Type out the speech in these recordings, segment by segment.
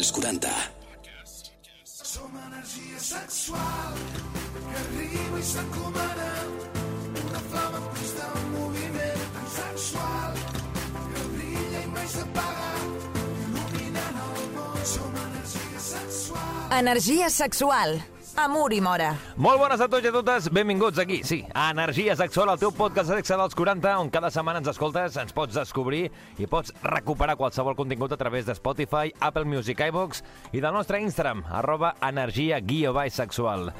als 40. Som energia sexual que arriba i s'encomana una flama en constant moviment tan sexual que brilla i mai s'apaga il·luminant el món som energia sexual Energia sexual. Amor i mora. Molt bones a tots i a totes, benvinguts aquí, sí, a Energia Sexual, el teu podcast sexe dels 40, on cada setmana ens escoltes, ens pots descobrir i pots recuperar qualsevol contingut a través de Spotify, Apple Music, iVox i del nostre Instagram, arroba energia guió sexual.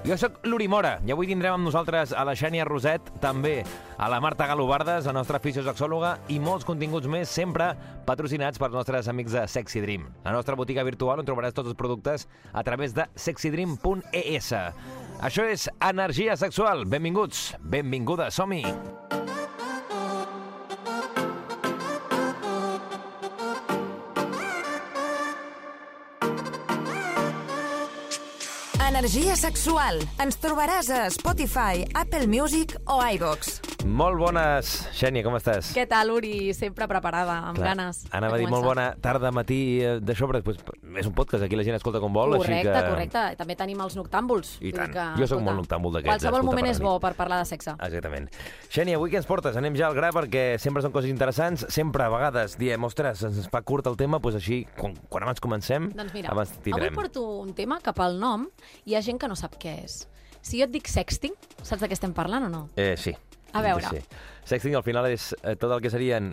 Jo sóc l'Uri Mora i avui tindrem amb nosaltres a la Xènia Roset, també a la Marta Galobardes, la nostra fisiosexòloga, i molts continguts més, sempre patrocinats pels nostres amics de Sexy Dream. La nostra botiga virtual on trobaràs tots els productes a través de sexydream.es. Això és Energia Sexual. Benvinguts, benvingudes, som-hi! Energia sexual. Ens trobaràs a Spotify, Apple Music o iVox. Molt bones, Xènia, com estàs? Què tal, Uri? Sempre preparada, amb Clar, ganes. Anava a dir molt bona tarda, matí, de sobre. Pues, és un podcast, aquí la gent escolta com vol. Correcte, així que... correcte. També tenim els noctàmbuls. I tant. Que, Jo sóc escolta, molt noctàmbul d'aquests, Qualsevol moment és bo per parlar de sexe. Exactament. Xènia, avui què ens portes? Anem ja al gra perquè sempre són coses interessants. Sempre, a vegades, diem, ostres, ens fa curt el tema, doncs així, quan, quan abans comencem, Doncs mira, abans avui tindrem. porto un tema que pel nom hi ha gent que no sap què és. Si jo et dic sexting, saps de què estem parlant o no? Eh, sí. A veure. Sí. Sexting al final és eh, tot el que serien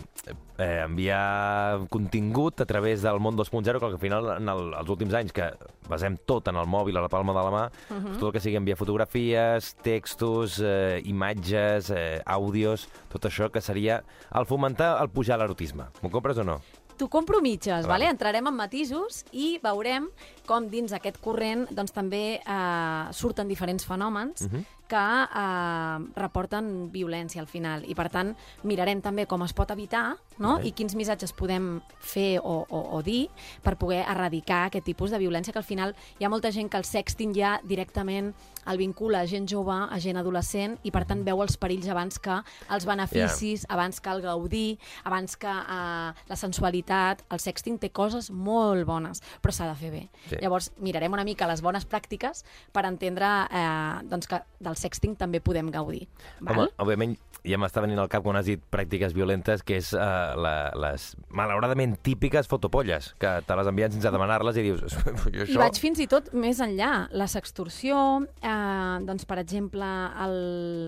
eh, enviar contingut a través del món 2.0, que al final en el, els últims anys que basem tot en el mòbil a la palma de la mà, uh Mhm. -huh. tot el que sigui enviar fotografies, textos, eh, imatges, eh, àudios, tot això que seria el fomentar, el pujar l'erotisme. M'ho compres o no? T'ho compro mitges, Clar. vale? entrarem en matisos i veurem com dins aquest corrent doncs, també eh, surten diferents fenòmens Mhm. Que eh, reporten violència al final. I, per tant, mirarem també com es pot evitar no? Vale. i quins missatges podem fer o, o, o dir per poder erradicar aquest tipus de violència, que al final hi ha molta gent que el sexting ja directament el vincula a gent jove, a gent adolescent, i per tant veu els perills abans que els beneficis, abans que el gaudir, abans que eh, la sensualitat. El sexting té coses molt bones, però s'ha de fer bé. Sí. Llavors, mirarem una mica les bones pràctiques per entendre eh, doncs que del sexting també podem gaudir. Val? Home, òbviament, ja m'està venint al cap quan has dit pràctiques violentes, que és uh, la, les malauradament típiques fotopolles, que te les envien sense demanar-les i dius, jo I això... vaig fins i tot més enllà. La sextorsió, eh, doncs, per exemple, el...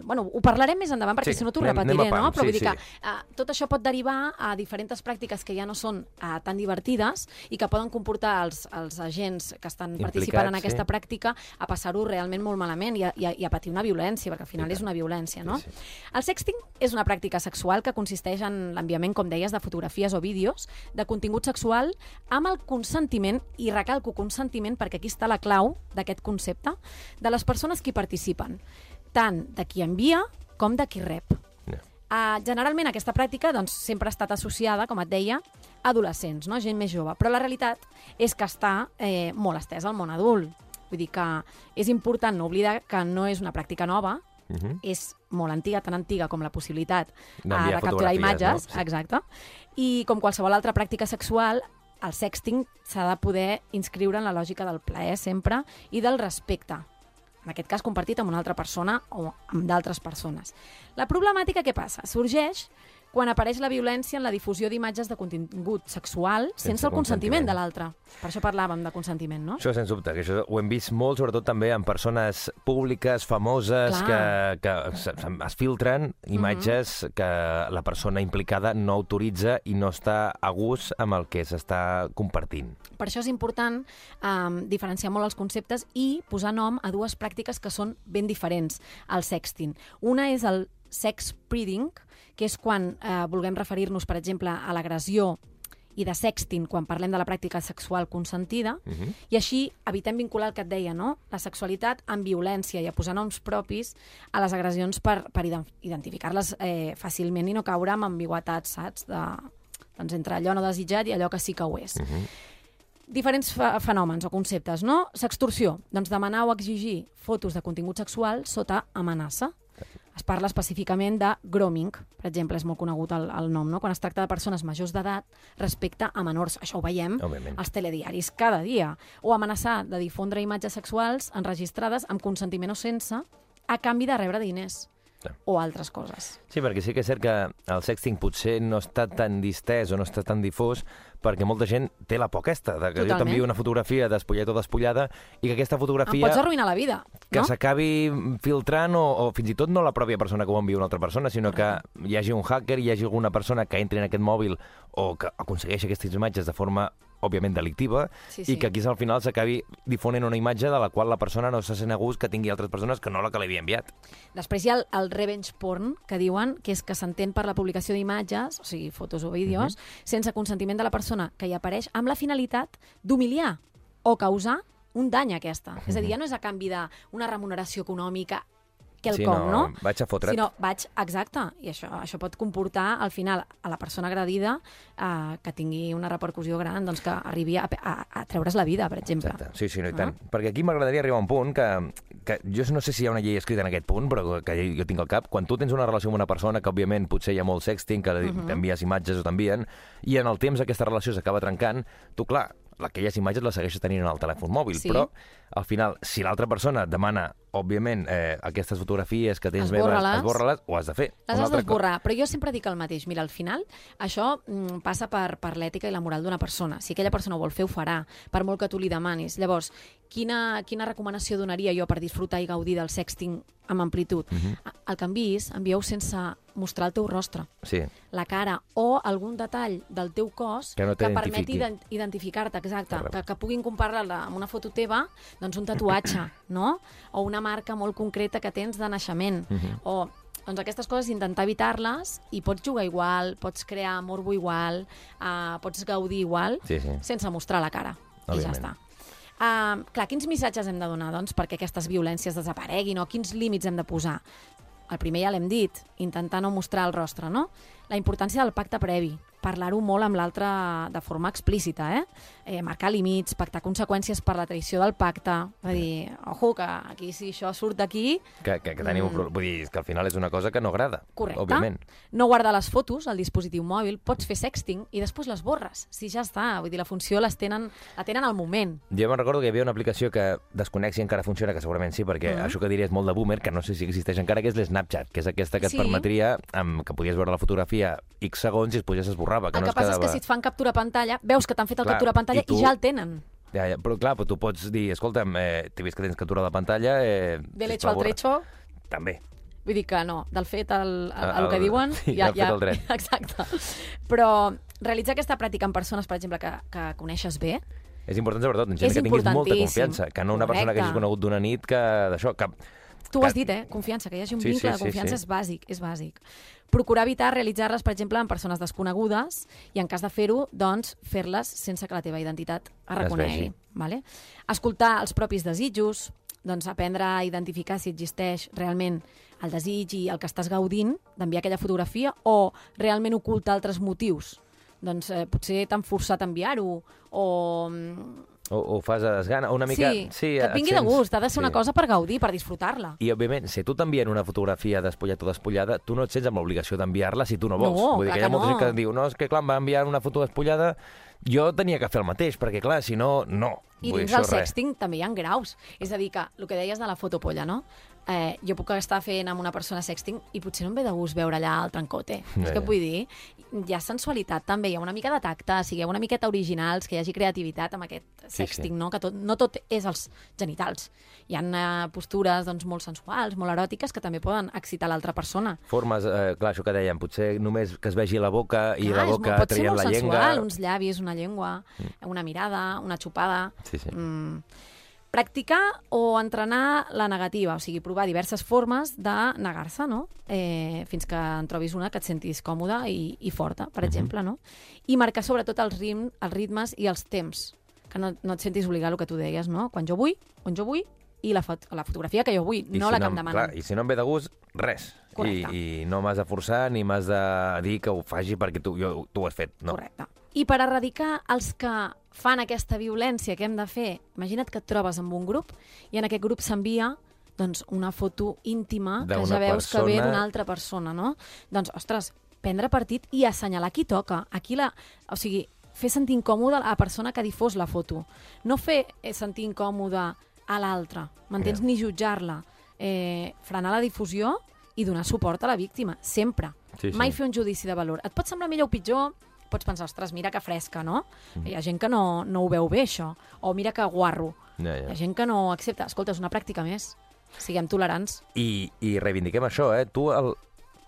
Bueno, ho parlarem més endavant perquè Sí, si no t'ho repetiré, pam, no? Però sí, vull dir sí. que eh, tot això pot derivar a diferents pràctiques que ja no són eh, tan divertides i que poden comportar els, els agents que estan Implicats, participant en aquesta sí. pràctica a passar-ho realment molt malament i a, i, a, i a patir una violència, perquè al final és una violència, no? Sí, El sexting és una pràctica sexual que consisteix en l'enviament, com deies, de fotografies o vídeos de contingut sexual amb el consentiment, i recalco consentiment perquè aquí està la clau d'aquest concepte, de les persones que hi participen, tant de qui envia com de qui rep. Uh, generalment aquesta pràctica doncs, sempre ha estat associada, com et deia, a adolescents, no? gent més jove. Però la realitat és que està eh, molt estesa al món adult. Vull dir que és important no oblidar que no és una pràctica nova, Uh -huh. és molt antiga, tan antiga com la possibilitat uh, de capturar imatges, no? Sí. exacte. I com qualsevol altra pràctica sexual, el sexting s'ha de poder inscriure en la lògica del plaer sempre i del respecte. En aquest cas, compartit amb una altra persona o amb d'altres persones. La problemàtica què passa? Sorgeix quan apareix la violència en la difusió d'imatges de contingut sexual sense, Sense el consentiment consentiment. de l'altre. Per això parlàvem de consentiment, no? Això, sens dubte, que això ho hem vist molt, sobretot també en persones públiques, famoses, que, Clar. Mhm. que se- es filtren imatges que la persona implicada no autoritza i no està a gust amb el que s'està compartint. Per això és important um, diferenciar molt els conceptes i posar nom a dues pràctiques que són ben diferents al sexting. Una és el sex breeding, que és quan eh, vulguem referir-nos, per exemple, a l'agressió i de sexting quan parlem de la pràctica sexual consentida, uh -huh. i així evitem vincular el que et deia, no? la sexualitat amb violència i a posar noms propis a les agressions per, per ident- identificar-les eh, fàcilment i no caure amb ambigüetats, saps? De, doncs entre allò no desitjat i allò que sí que ho és. Uh -huh diferents fe- fenòmens o conceptes, no? Sextorsió, doncs demanar o exigir fotos de contingut sexual sota amenaça. Es parla específicament de grooming, per exemple, és molt conegut el, el nom, no? quan es tracta de persones majors d'edat respecte a menors. Això ho veiem Òbviament. als telediaris cada dia. O amenaçar de difondre imatges sexuals enregistrades amb consentiment o sense a canvi de rebre diners o altres coses. Sí, perquè sí que és cert que el sexting potser no està tan distès o no està tan difós perquè molta gent té la por aquesta, de que jo Totalment. t'envio una fotografia despullat o despullada i que aquesta Em fotografia pots arruïnar la vida, que no? s'acabi filtrant o, o fins i tot no la pròpia persona que ho envia una altra persona, sinó que hi hagi un hacker, hi hagi alguna persona que entri en aquest mòbil o que aconsegueixi aquestes imatges de forma òbviament delictiva, Sí, i sí. que aquí al final s'acabi difonent una imatge de la qual la persona no se sent a gust que tingui altres persones que no la que li havia enviat. Després hi ha el, el revenge porn, que diuen que és que s'entén per la publicació d'imatges, o sigui, fotos o vídeos, sense consentiment de la persona que hi apareix, amb la finalitat d'humiliar o causar un dany a aquesta. És a dir, ja no és a canvi d'una remuneració econòmica que el Sí, com, no, no? vaig a fotre't. Sinó vaig, exacte, i això, això pot comportar al final a la persona agredida eh, que tingui una repercussió gran, doncs que arribi a, a, a treure's la vida, per exemple. Exacte, sí, sí, no, i No? tant. Perquè aquí m'agradaria arribar a un punt que, que jo no sé si hi ha una llei escrita en aquest punt, però que jo tinc al cap. Quan tu tens una relació amb una persona, que òbviament potser hi ha molt sexting, que Mhm. t'envies imatges o t'envien, i en el temps aquesta relació s'acaba trencant, tu, clar, aquelles imatges les segueixes tenint en el telèfon mòbil, Sí. però al final, si l'altra persona et demana, òbviament, eh, aquestes fotografies que tens meves, esborra-les, ho has de fer. Les has d'esborrar, però jo sempre dic el mateix. Mira, al final, això mm, passa per, per l'ètica i la moral d'una persona. Si aquella persona ho vol fer, ho farà, per molt que tu li demanis. Llavors, quina, quina recomanació donaria jo per disfrutar i gaudir del sexting amb amplitud? Mm -hmm. El que enviïs, envieu sense mostrar el teu rostre, Sí, la cara o algun detall del teu cos Que no que permeti ident- identificar-te, exacte, que, que puguin comparar-la amb una foto teva, doncs un tatuatge, no? O una marca molt concreta que tens de naixement, Mhm. o doncs aquestes coses intentar evitar-les i pots jugar igual, pots crear morbo igual, uh, pots gaudir igual, Sí, sí. sense mostrar la cara. I ja Òbviament. està. Uh, clar, quins missatges hem de donar doncs, perquè aquestes violències desapareguin o quins límits hem de posar? El primer ja l'hem dit, intentar no mostrar el rostre, no? La importància del pacte previ, parlar-ho molt amb l'altre de forma explícita, eh? eh? Marcar límits, pactar conseqüències per la traïció del pacte, va dir, ojo, que aquí si això surt d'aquí, Que, que, que tenim un Mm. problema. Vull dir, que al final és una cosa que no agrada, correcte. òbviament. No guardar les fotos al dispositiu mòbil, pots fer sexting i després les borres, si ja està. Vull dir, la funció les tenen, la tenen al moment. Jo me'n recordo que hi havia una aplicació que desconec si encara funciona, que segurament sí, perquè Mhm. això que diria és molt de boomer, que no sé si existeix encara, que és l'Snapchat, que és aquesta que et Sí. permetria amb, que podies veure la fotografia X segons i després s'esborrava, que el no que es passa quedava... és que si et fan captura pantalla, veus que t'han fet el Clar, captura pantalla i tu- i ja el tenen. Ja, ja, però clar, però tu pots dir, escolta'm, eh, t'he vist que tens captura de pantalla... Eh, De l'hecho al trecho, També. vull dir que no, del fet al, al, al El- que diuen... sí, ja, fet ja, al dret. Exacte. Però realitzar aquesta pràctica amb persones, per exemple, que, que coneixes bé, És important, sobretot, en gent És que tinguis molta confiança, que no una persona que hagis conegut d'una nit que d'això, que... Tu ho has dit, eh? Confiança, que hi hagi un Sí, vincle sí, de sí, confiança sí. és bàsic, és bàsic. Procurar evitar realitzar-les, per exemple, amb persones desconegudes i, en cas de fer-ho, doncs, fer-les sense que la teva identitat es reconegui. Vale? Escoltar els propis desitjos, doncs aprendre a identificar si existeix realment el desig i el que estàs gaudint d'enviar aquella fotografia o realment oculta altres motius. Doncs eh, potser t'han forçat a enviar-ho o mm, O, o fas a desgana, una mica... sí, sí, que et vingui de sents- gust, ha de ser una sí. cosa per gaudir, per disfrutar-la. I, òbviament, si tu t'envien una fotografia despullat o despullada, tu no et sents amb l'obligació d'enviar-la si tu no vols. No, Vull dir que hi ha molta gent no. que diu, no, és que clar, em va enviar una foto despullada, jo tenia que fer el mateix, perquè clar, si no, no. I Vull dins del això res. sexting també hi ha graus. És a dir, que el que deies de la fotopolla, no? Eh, jo puc estar fent amb una persona sexting i potser no em ve de gust veure allà el trencote. Ja, és que ja. vull dir, hi ha sensualitat també, hi ha una mica de tacte, sigueu una miqueta originals, que hi hagi creativitat amb aquest Sí, sexting, sí. no? Que tot, no tot és els genitals. Hi ha eh, postures doncs, molt sensuals, molt eròtiques, que també poden excitar l'altra persona. Formes, eh, clar, això que dèiem, potser només que es vegi la boca i Clar, la boca molt, pot ser traient molt la llengua. sensual, uns llavis, una llengua, una mirada, una xupada... Sí, sí. Mm. Practicar o entrenar la negativa, o sigui, provar diverses formes de negar-se, no? Eh, fins que en trobis una que et sentis còmoda i, i forta, per exemple, no? I marcar sobretot els, rim, els ritmes i els temps, que no, no et sentis obligar el que tu deies, no? Quan jo vull, on jo vull, i la, fot la fotografia que jo vull, I no si la que em- em demanen. Clar, I si no em ve de gust, res. I, Correcte. I no m'has de forçar ni m'has de dir que ho faci perquè tu, jo, tu ho has fet. No. Correcte. I per erradicar els que fan aquesta violència que hem de fer, imagina't que et trobes amb un grup i en aquest grup s'envia doncs, una foto íntima que ja veus que ve persona- d'una altra persona, no? Doncs, ostres, prendre partit i assenyalar qui toca. Aquí la... O sigui, fer sentir incòmode a la persona que difós la foto. No fer eh, sentir incòmode a l'altre, m'entens? Ja. Ni jutjar-la. Eh, frenar la difusió i donar suport a la víctima, sempre. Sí, sí. Mai fer un judici de valor. Et pot semblar millor o pitjor, pots pensar, ostres, mira que fresca, no? Mm. Hi ha gent que no, no ho veu bé, això. O mira que guarro. Ja, Hi ja. ha gent que no accepta. Escolta, és una pràctica més. Siguem tolerants. I, I reivindiquem això, eh? Tu, el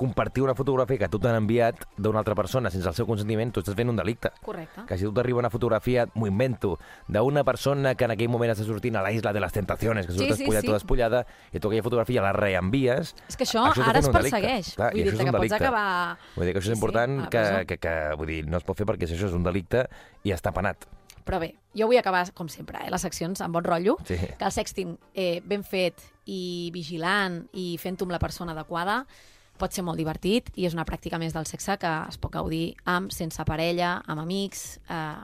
compartir una fotografia que tu t'han enviat d'una altra persona sense el seu consentiment, tu estàs fent un delicte. Correcte. Que si tu t'arriba una fotografia, m'ho invento, d'una persona que en aquell moment està sortint a la isla de les tentaciones, que Sí, surt sí, despullat sí. o despullada, i tu aquella fotografia la reenvies... És que això, Això ara es persegueix. Clar, vull un que pots delicte. acabar... Vull dir que això és Sí, sí, important, la que, que, que, vull dir, no es pot fer perquè si això és un delicte i està penat. Però bé, jo vull acabar, com sempre, eh, les seccions amb bon rotllo. Sí. Que el sexting eh, ben fet i vigilant i fent-ho amb la persona adequada pot ser molt divertit i és una pràctica més del sexe que es pot gaudir amb, sense parella, amb amics... Eh,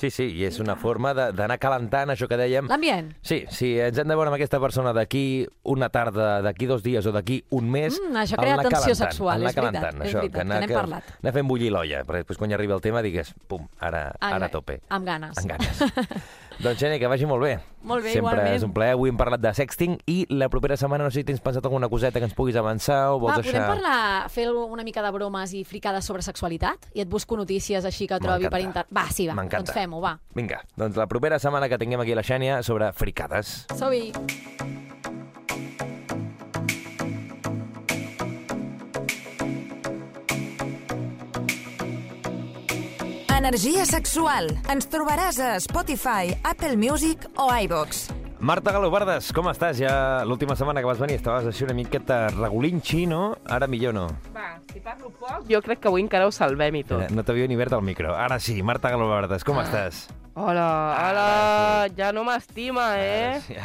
Sí, sí, i és una forma d'anar calentant això que dèiem. L'ambient. Sí, sí, ens hem de veure amb aquesta persona d'aquí una tarda, d'aquí dos dies o d'aquí un mes. Mm, això crea tensió calentant, sexual, és veritat, calentant, és això, veritat, que anar, que n'hem parlat. anar fent bullir l'olla, perquè després quan hi arribi el tema digues, pum, ara, ara a tope. Amb ganes. Amb ganes. doncs, Xeni, que vagi molt bé. Molt bé, Sempre igualment. és un plaer. Avui hem parlat de sexting i la propera setmana no sé si tens pensat alguna coseta que ens puguis avançar o vols Va, deixar... podem parlar, fer una mica de bromes i fricades sobre sexualitat? I et busco notícies així que trobi per internet. Va, sí, va, doncs fem-ho, va. Vinga, doncs la propera setmana que tinguem aquí la Xènia sobre fricades. Som-hi. Energia sexual. Ens trobaràs a Spotify, Apple Music o iVox. Marta Galobardes, com estàs? Ja l'última setmana que vas venir estaves així una miqueta regulinxi, no? Ara millor no. Va, si parlo poc, jo crec que avui encara ho salvem i tot. Mira, no t'havia ni obert el micro. Ara sí, Marta Galobardes, com estàs? Hola, hola, ja no m'estima, eh? Sí,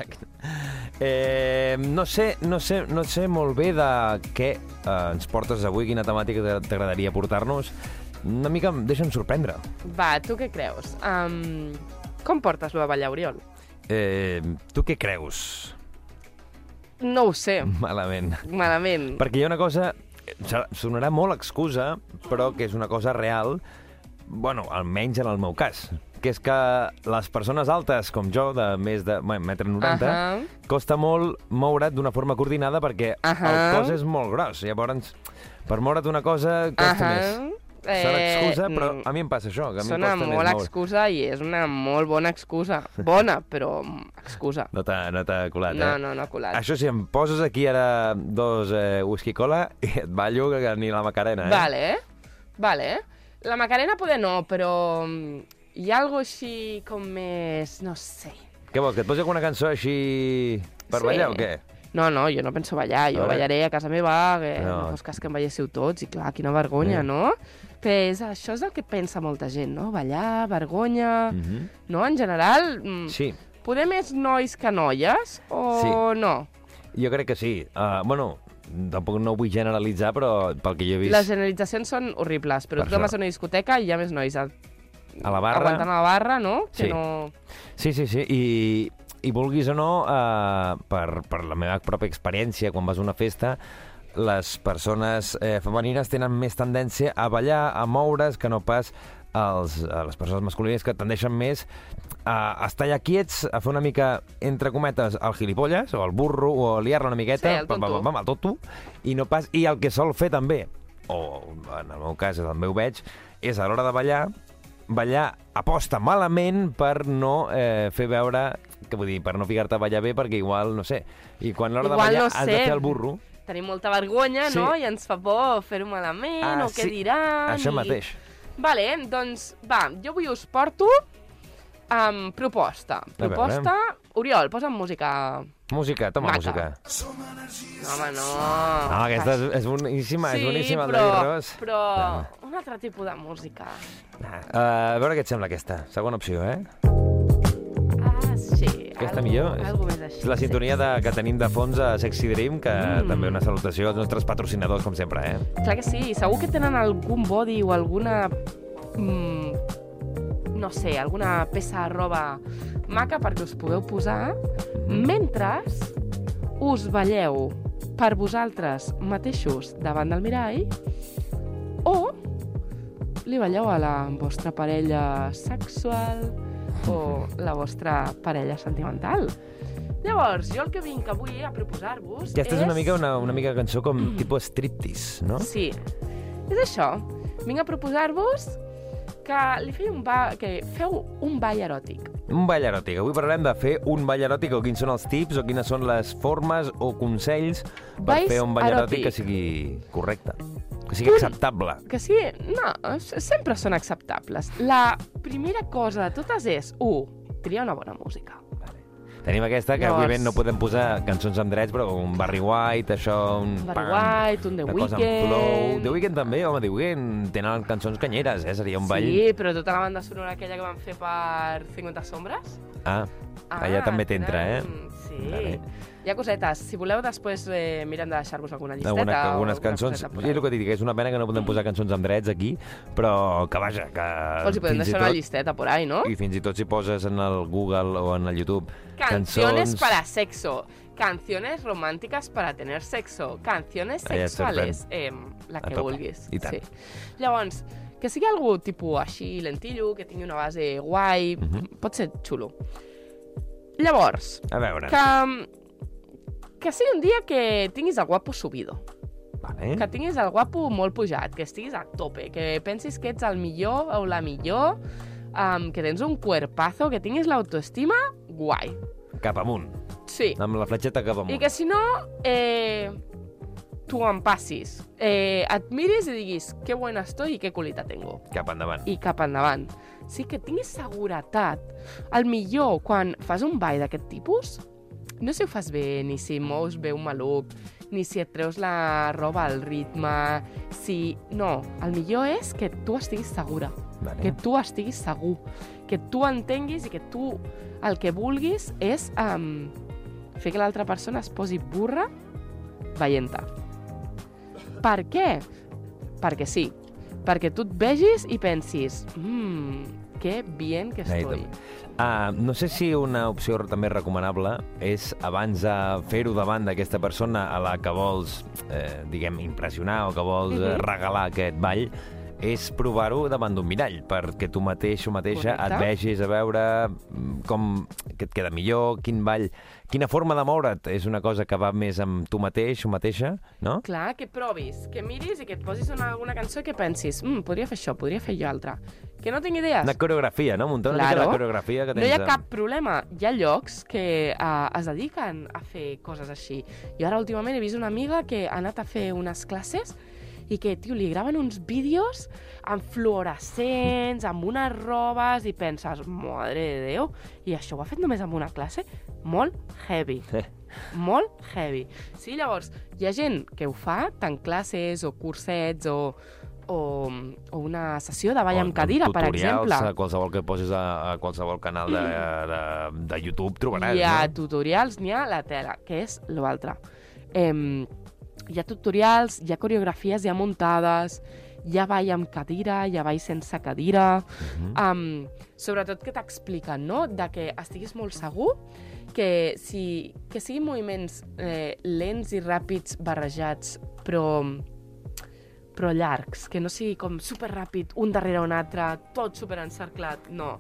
Eh, no sé, no sé, no sé molt bé de què eh, ens portes avui, quina temàtica t'a- t'agradaria portar-nos. Una mica em deixa'm sorprendre. Va, tu què creus? Um, com portes lo de Oriol? Eh, tu què creus? No ho sé, Malament. malament. Perquè hi ha una cosa... Sonarà molt excusa, però que és una cosa real, bueno, almenys en el meu cas, que és que les persones altes, com jo, de més de bueno, 1,90 m, Ahà. costa molt moure't d'una forma coordinada perquè Ahà. el cos és molt gros. Llavors, per moure't una cosa costa Ahà. més. Serà excusa, però mm, a mi em passa això, que a mi em Sona més molt excusa i és una molt bona excusa. Bona, però excusa. No t'ha no colat, No, eh? no, no ha colat. Això si em poses aquí ara dos eh, whisky cola i et ballo que ni la Macarena, eh? Vale, vale. La Macarena poder no, però mm, hi ha algo així com més... no sé. Què vols, que et posi alguna cançó així per Sí. ballar o què? No, no, jo no penso ballar, jo ballaré a casa meva, que No. no, fos cas que em balléssiu tots, i clar, quina vergonya, Eh. no? Però és, això és el que pensa molta gent, no? Ballar, vergonya... Mhm. No, en general, mm, Sí, poder més nois que noies, o no? jo crec que sí. Uh, bueno, tampoc no vull generalitzar, però pel que jo he vist Les generalitzacions són horribles, però Per vas a una discoteca i hi ha més nois a... a la barra... aguantant a la barra, no? Que Sí. no... Sí, sí, sí, i, i vulguis o no, uh, per, per la meva pròpia experiència, quan vas a una festa, les persones eh, femenines tenen més tendència a ballar, a moure's, que no pas els, a les persones masculines que tendeixen més a estar allà quiets, a fer una mica, entre cometes, el gilipolles, o el burro, o a liar-la una miqueta, Sí, el pam, pam, tonto. pam, pam, el tonto, i no pas... I el que sol fer també, o en el meu cas també ho veig, és a l'hora de ballar, ballar aposta malament per no eh, fer veure, que vull dir, per no ficar-te a ballar bé, perquè igual, no sé, i quan l'hora de ballar no has de sé. fer el burro, Tenim molta vergonya, Sí. no? I ens fa por fer-ho malament, Ah, o què sí. diran... això i... mateix. Vale, doncs, va, jo avui us porto amb proposta. Proposta... Oriol, posa'm música... Música, toma Maca. música. No, home, no. No, aquesta és, és boníssima, sí, és boníssima, el però, David Ross. però Ah. un altre tipus de música. Uh, a veure què et sembla aquesta. Segona opció, eh? Algo, millor? Així. És la sintonia de, que tenim de fons a Sexy Dream, que Mm. també una salutació als nostres patrocinadors, com sempre, eh? Clar que sí. Segur que tenen algun body o alguna... Mm, no sé, alguna peça de roba maca perquè us pugueu posar Mhm. mentre us balleu per vosaltres mateixos davant del mirall o li balleu a la vostra parella sexual o la vostra parella sentimental. Llavors, jo el que vinc avui a proposar-vos Aquesta és una és mica una, una mica cançó com tipus striptease, no? Sí, és això. Vinc a proposar-vos que li feu un, ba... que feu un ball eròtic. Un ball eròtic. Avui parlarem de fer un ball eròtic o quins són els tips o quines són les formes o consells per Balls fer un ball eròtic eròtic. que sigui correcte, que sigui acceptable. Que sí, no, sempre són acceptables. La primera cosa de totes és, un, triar una bona música. Tenim aquesta, que Llavors- òbviament no podem posar cançons amb drets, però un Barry White, això, un... Barry pam, White, un The amb flow. Weeknd. The Weeknd també, home, The Weeknd tenen cançons canyeres, eh? Seria un ball... Sí, però tota la banda sonora aquella que van fer per 50 sombres... Ah, allà també t'entra, eh? Sí. Vale. Hi ha cosetes. Si voleu, després eh, mirem de deixar-vos alguna llisteta. Alguna, o algunes cançons... Sí, el que dic, és una pena que no podem posar cançons amb drets aquí, però que vaja, que... Però els hi podem deixar una tot- llisteta por ahí, no? I fins i tot si poses en el Google o en el YouTube Canciones cançons... para sexo. Canciones romàntiques para tener sexo. Canciones sexuales. Eh, la que vulguis. I tant. Sí. Llavors, que sigui algú tipus així, lentillo, que tingui una base guai, Mhm. pot ser xulo. Llavors, A veure... que, que sigui un dia que tinguis el guapo subido. Vale. Que tinguis el guapo molt pujat, que estiguis a tope, que pensis que ets el millor o la millor, um, que tens un cuerpazo, que tinguis l'autoestima guai. Cap amunt. Sí. Amb la fletxeta cap amunt. I que si no, eh, tu em passis. Eh, et miris i diguis que buena estoy i que culita tengo. Cap endavant. I cap endavant. Sí que tinguis seguretat. El millor, quan fas un ball d'aquest tipus, no si ho fas bé, ni si mous bé un maluc, ni si et treus la roba al ritme, si... No, el millor és que tu estiguis segura, Vale. que tu estiguis segur, que tu entenguis i que tu el que vulguis és um, fer que l'altra persona es posi burra veient-te. Per què? Perquè sí. Perquè tu et vegis i pensis mmm, que bien que estoy. Uh, no sé si una opció també recomanable és, abans de fer-ho davant d'aquesta persona a la que vols, eh, diguem, impressionar o que vols eh, Mhm. regalar aquest ball, és provar-ho davant d'un mirall, perquè tu mateix o mateixa Correcte. et vegis a veure mm, com que et queda millor, quin ball, quina forma de moure't és una cosa que va més amb tu mateix o mateixa, no? Clar, que provis, que miris i que et posis una, alguna cançó i que pensis mm, podria fer això, podria fer allò altre. Que no tinc idees. Una coreografia, no? Muntar una mica Claro. la coreografia que No tens... hi ha cap problema. Hi ha llocs que uh, es dediquen a fer coses així. Jo ara últimament he vist una amiga que ha anat a fer unes classes i que, tio, li graven uns vídeos amb fluorescents, amb unes robes, i penses, madre de Déu, i això ho ha fet només amb una classe? Molt heavy. Eh. Molt heavy. Sí, llavors, hi ha gent que ho fa, tant classes o cursets o, o, o una sessió de ball O amb cadira, per tutorials, exemple. A qualsevol que posis a, a qualsevol canal de, de, de YouTube trobaràs, Hi ha no? tutorials, n'hi ha la tela, que és l'altre. Em, hi ha tutorials, hi ha coreografies ja muntades, hi ha ball amb cadira, hi ha ball sense cadira... Mhm. Um, sobretot que t'expliquen, no?, de que estiguis molt segur, que, si, que siguin moviments eh, lents i ràpids barrejats, però però llargs, que no sigui com super ràpid, un darrere un altre, tot super encerclat, no.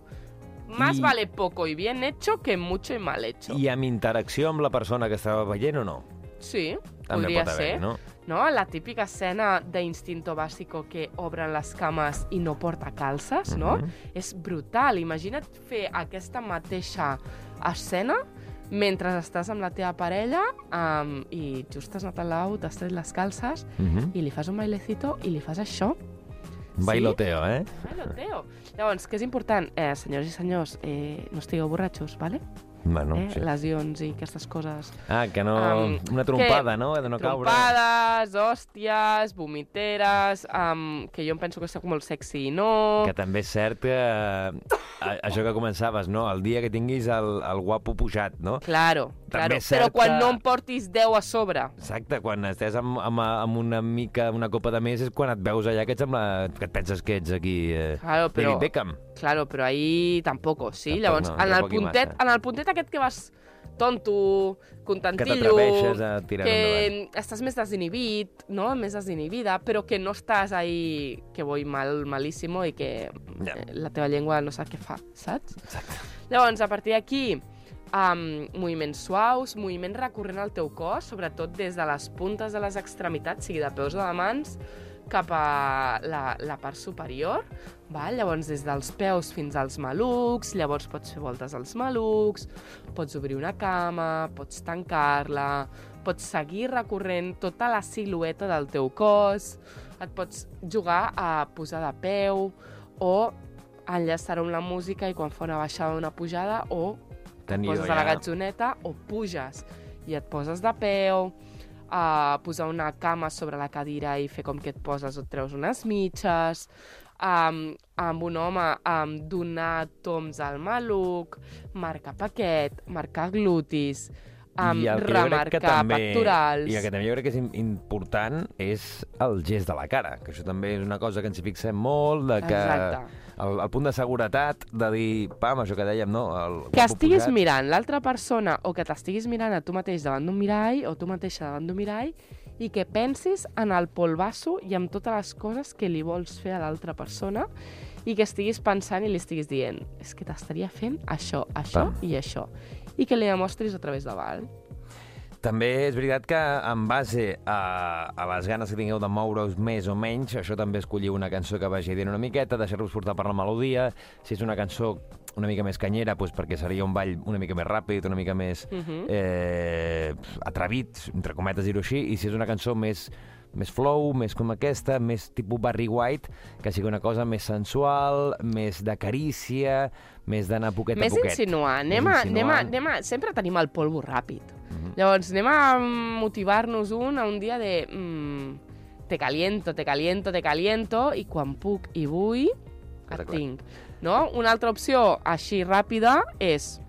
Más I- vale poco y bien hecho que mucho y mal hecho. I amb interacció amb la persona que estava veient o no? Sí, També podria pot haver, ser. no? No? La típica escena d'instinto básico que obren les cames i no porta calces, no? Mhm. És brutal. Imagina't fer aquesta mateixa escena mentre estàs amb la teva parella um, i just has anat al lavabo, t'has tret les calces Uh -huh. i li fas un bailecito i li fas això. Bailoteo, eh? Bailoteo. Llavors, què és important? Eh, senyors i senyors, eh, no estigueu borratxos, vale? Bueno, eh? sí. Lesions i aquestes coses Ah, que no... Am, una trompada, que- no? De no caure. Trompades, hòsties, vomiteres, um, que jo em penso que sóc molt sexy i no... Que també és cert que... eh, això que començaves, no? El dia que tinguis el, el guapo pujat, no? Claro, claro. és cert Però quan que- no em portis 10 a sobre. Exacte, quan estàs amb, amb, amb una mica, una copa de més és quan et veus allà que et sembla que et penses que ets aquí eh, Claro, però... David Beckham. Claro, però ahí tampoco, sí? Tampoc Llavors, no, en, el puntet, massa. en el puntet aquest que vas tonto, contentillo, t'atreveixes a tirar que endavant. estàs més desinhibit, no? més desinhibida, però que no estàs ahí que voy mal, malíssimo i que eh, la teva llengua no sap què fa, saps? Exacte. Llavors, a partir d'aquí, um, moviments suaus, moviment recurrent al teu cos, sobretot des de les puntes de les extremitats, sigui de peus o de mans, cap a la, la part superior, val? llavors des dels peus fins als malucs, llavors pots fer voltes als malucs, pots obrir una cama, pots tancar-la, pots seguir recorrent tota la silueta del teu cos, et pots jugar a posar de peu o enllaçar-ho amb la música i quan fa una baixada una pujada o Tenir poses a la gatzoneta o puges i et poses de peu, a posar una cama sobre la cadira i fer com que et poses o et treus unes mitges, um, amb un home um, donar toms al maluc, marcar paquet, marcar glutis, um, I remarcar també, pectorals... I el que també jo crec que és im- important és el gest de la cara, que això també és una cosa que ens hi fixem molt, de que Exacte. El, el punt de seguretat, de dir, pam, això que dèiem, no? El, que estiguis posat. mirant l'altra persona o que t'estiguis mirant a tu mateix davant d'un mirall o tu mateixa davant d'un mirall i que pensis en el polvasso i en totes les coses que li vols fer a l'altra persona i que estiguis pensant i li estiguis dient és que t'estaria fent això, això Pam. i això i que li demostris a través de val. També és veritat que en base a, a les ganes que tingueu de moure-us més o menys, això també escollir una cançó que vagi dient una miqueta, deixar-vos portar per la melodia, si és una cançó una mica més canyera, doncs perquè seria un ball una mica més ràpid, una mica més Mhm. eh, atrevit, entre cometes dir-ho així, i si és una cançó més més flow, més com aquesta, més tipus Barry White, que sigui una cosa més sensual, més de carícia, més d'anar poquet Més a poquet. insinuant. Anem Més a, anem, a, insinuant. anem a... Sempre tenim el polvo ràpid. Llavors, anem a motivar-nos un a un dia de... Mm, te caliento, te caliento, te caliento, i quan puc i vull, et clar. tinc. No? Una altra opció així ràpida és,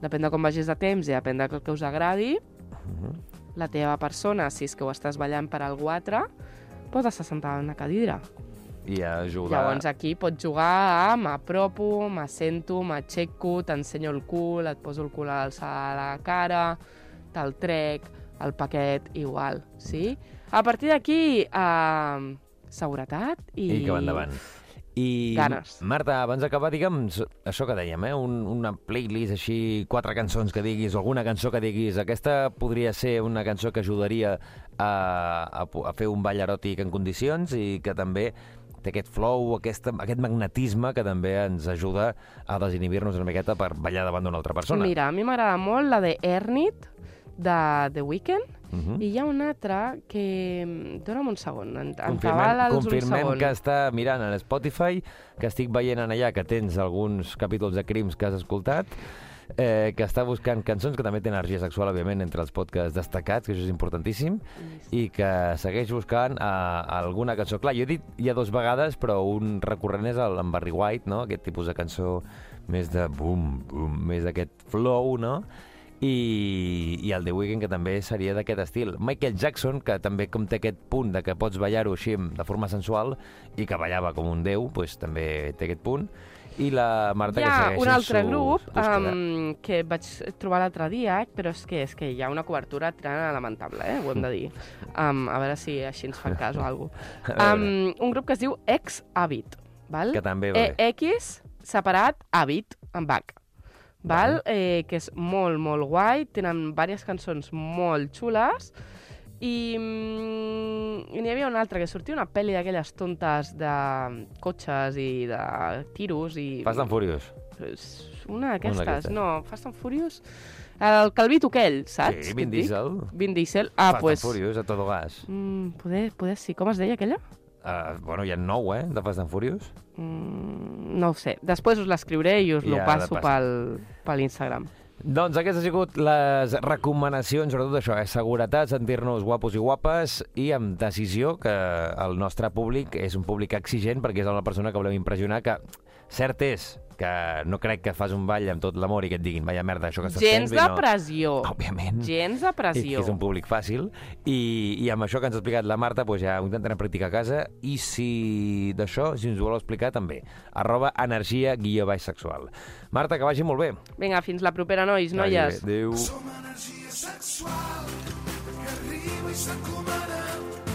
depèn de com vagis de temps i depèn del que us agradi, Mhm. la teva persona, si és que ho estàs ballant per algú altre, pot estar sentada en una cadira. I ajudar... Llavors aquí pots jugar a m'apropo, m'assento, m'aixeco, t'ensenyo el cul, et poso el cul a l'alçada de la cara, te'l trec, el paquet, igual, sí? A partir d'aquí, eh, seguretat i... I que va endavant. I, Ganes. Marta, abans d'acabar, digue'm això que dèiem, eh? Un, una playlist així, quatre cançons que diguis, alguna cançó que diguis, aquesta podria ser una cançó que ajudaria a, a, a fer un ball eròtic en condicions i que també té aquest flow, aquesta, aquest magnetisme que també ens ajuda a desinhibir-nos una miqueta per ballar davant d'una altra persona. Mira, a mi m'agrada molt la de Ernit, de The Weeknd, Mhm. i hi ha una altra que... Dóna'm un segon, en, Confirmem, entabala'ls un segon. que està mirant en Spotify, que estic veient en allà que tens alguns capítols de crims que has escoltat, eh, que està buscant cançons que també té energia sexual, òbviament, entre els podcasts destacats, que això és importantíssim, i que segueix buscant eh, alguna cançó. Clar, jo he dit ja dues vegades, però un recurrent és el en Barry White, no? aquest tipus de cançó més de bum, bum, més d'aquest flow, no? I, i el The Weeknd, que també seria d'aquest estil. Michael Jackson, que també com té aquest punt de que pots ballar-ho així de forma sensual i que ballava com un déu, doncs també té aquest punt. I la Marta, Hi que ha segueix un altre sus grup um, que vaig trobar l'altre dia, però és que, és que hi ha una cobertura tirant lamentable, eh? ho hem de dir. Um, a veure si així ens fan cas o alguna cosa. Um, un grup que es diu Ex Habit, val? Que també va bé. E X separat Habit amb H. Val? Eh, que és molt, molt guai. Tenen diverses cançons molt xules. I, mm, n'hi havia una altra, que sortia una pel·li d'aquelles tontes de cotxes i de tiros i... Fast and Furious. Una d'aquestes, no, Fast and Furious. El Calvito aquell, saps? Sí, Vin? Diesel. Vin Diesel. Ah, Fast pues... and Furious, a todo gas. Mm, poder, poder sí. Com es deia aquella? Uh, bueno, hi ha nou, eh, de Fast and Furious. Mm, no ho sé. Després us l'escriuré i us Ja, lo de passo pas. pel, per l'Instagram. Doncs aquestes han sigut les recomanacions, sobretot això, eh? seguretat, sentir-nos guapos i guapes i amb decisió, que el nostre públic és un públic exigent perquè és la persona que volem impressionar, que Cert és que no crec que fas un ball amb tot l'amor i que et diguin, vaya merda, això que estàs Gens fent... de no. pressió. Òbviament. Gens de pressió. és un públic fàcil. I, I amb això que ens ha explicat la Marta, doncs ja ho intentarem practicar a casa. I si d'això, si ens ho voleu explicar, també. Arroba energia guió baix sexual. Marta, que vagi molt bé. Vinga, fins la propera, nois, noies. Adéu. Som energia sexual que arriba i s'encomana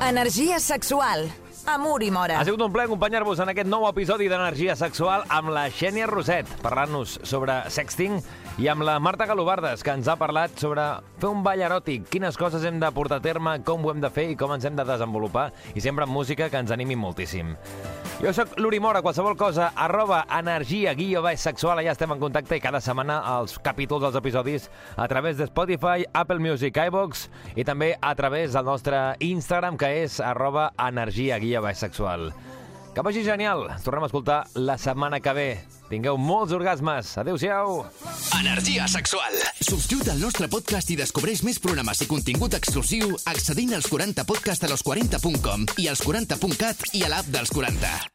energia sexual. Amor i mora. Ha sigut un plaer acompanyar-vos en aquest nou episodi d'Energia Sexual amb la Xènia Roset, parlant-nos sobre sexting, i amb la Marta Galobardes, que ens ha parlat sobre fer un ball eròtic, quines coses hem de portar a terme, com ho hem de fer i com ens hem de desenvolupar, i sempre amb música que ens animi moltíssim. Jo sóc l'Uri Mora, qualsevol cosa, arroba energia guió baix sexual, allà estem en contacte i cada setmana els capítols dels episodis a través de Spotify, Apple Music, iVox i també a través del nostre Instagram, que és arroba energia guió baix sexual. Que vagi genial, tornem a escoltar la setmana que ve. Tingueu molts orgasmes. Adéu-siau. Energia sexual. Subscriu't al nostre podcast i descobreix més programes i contingut exclusiu accedint als 40podcast a los40.com i als 40.cat i a l'app dels 40.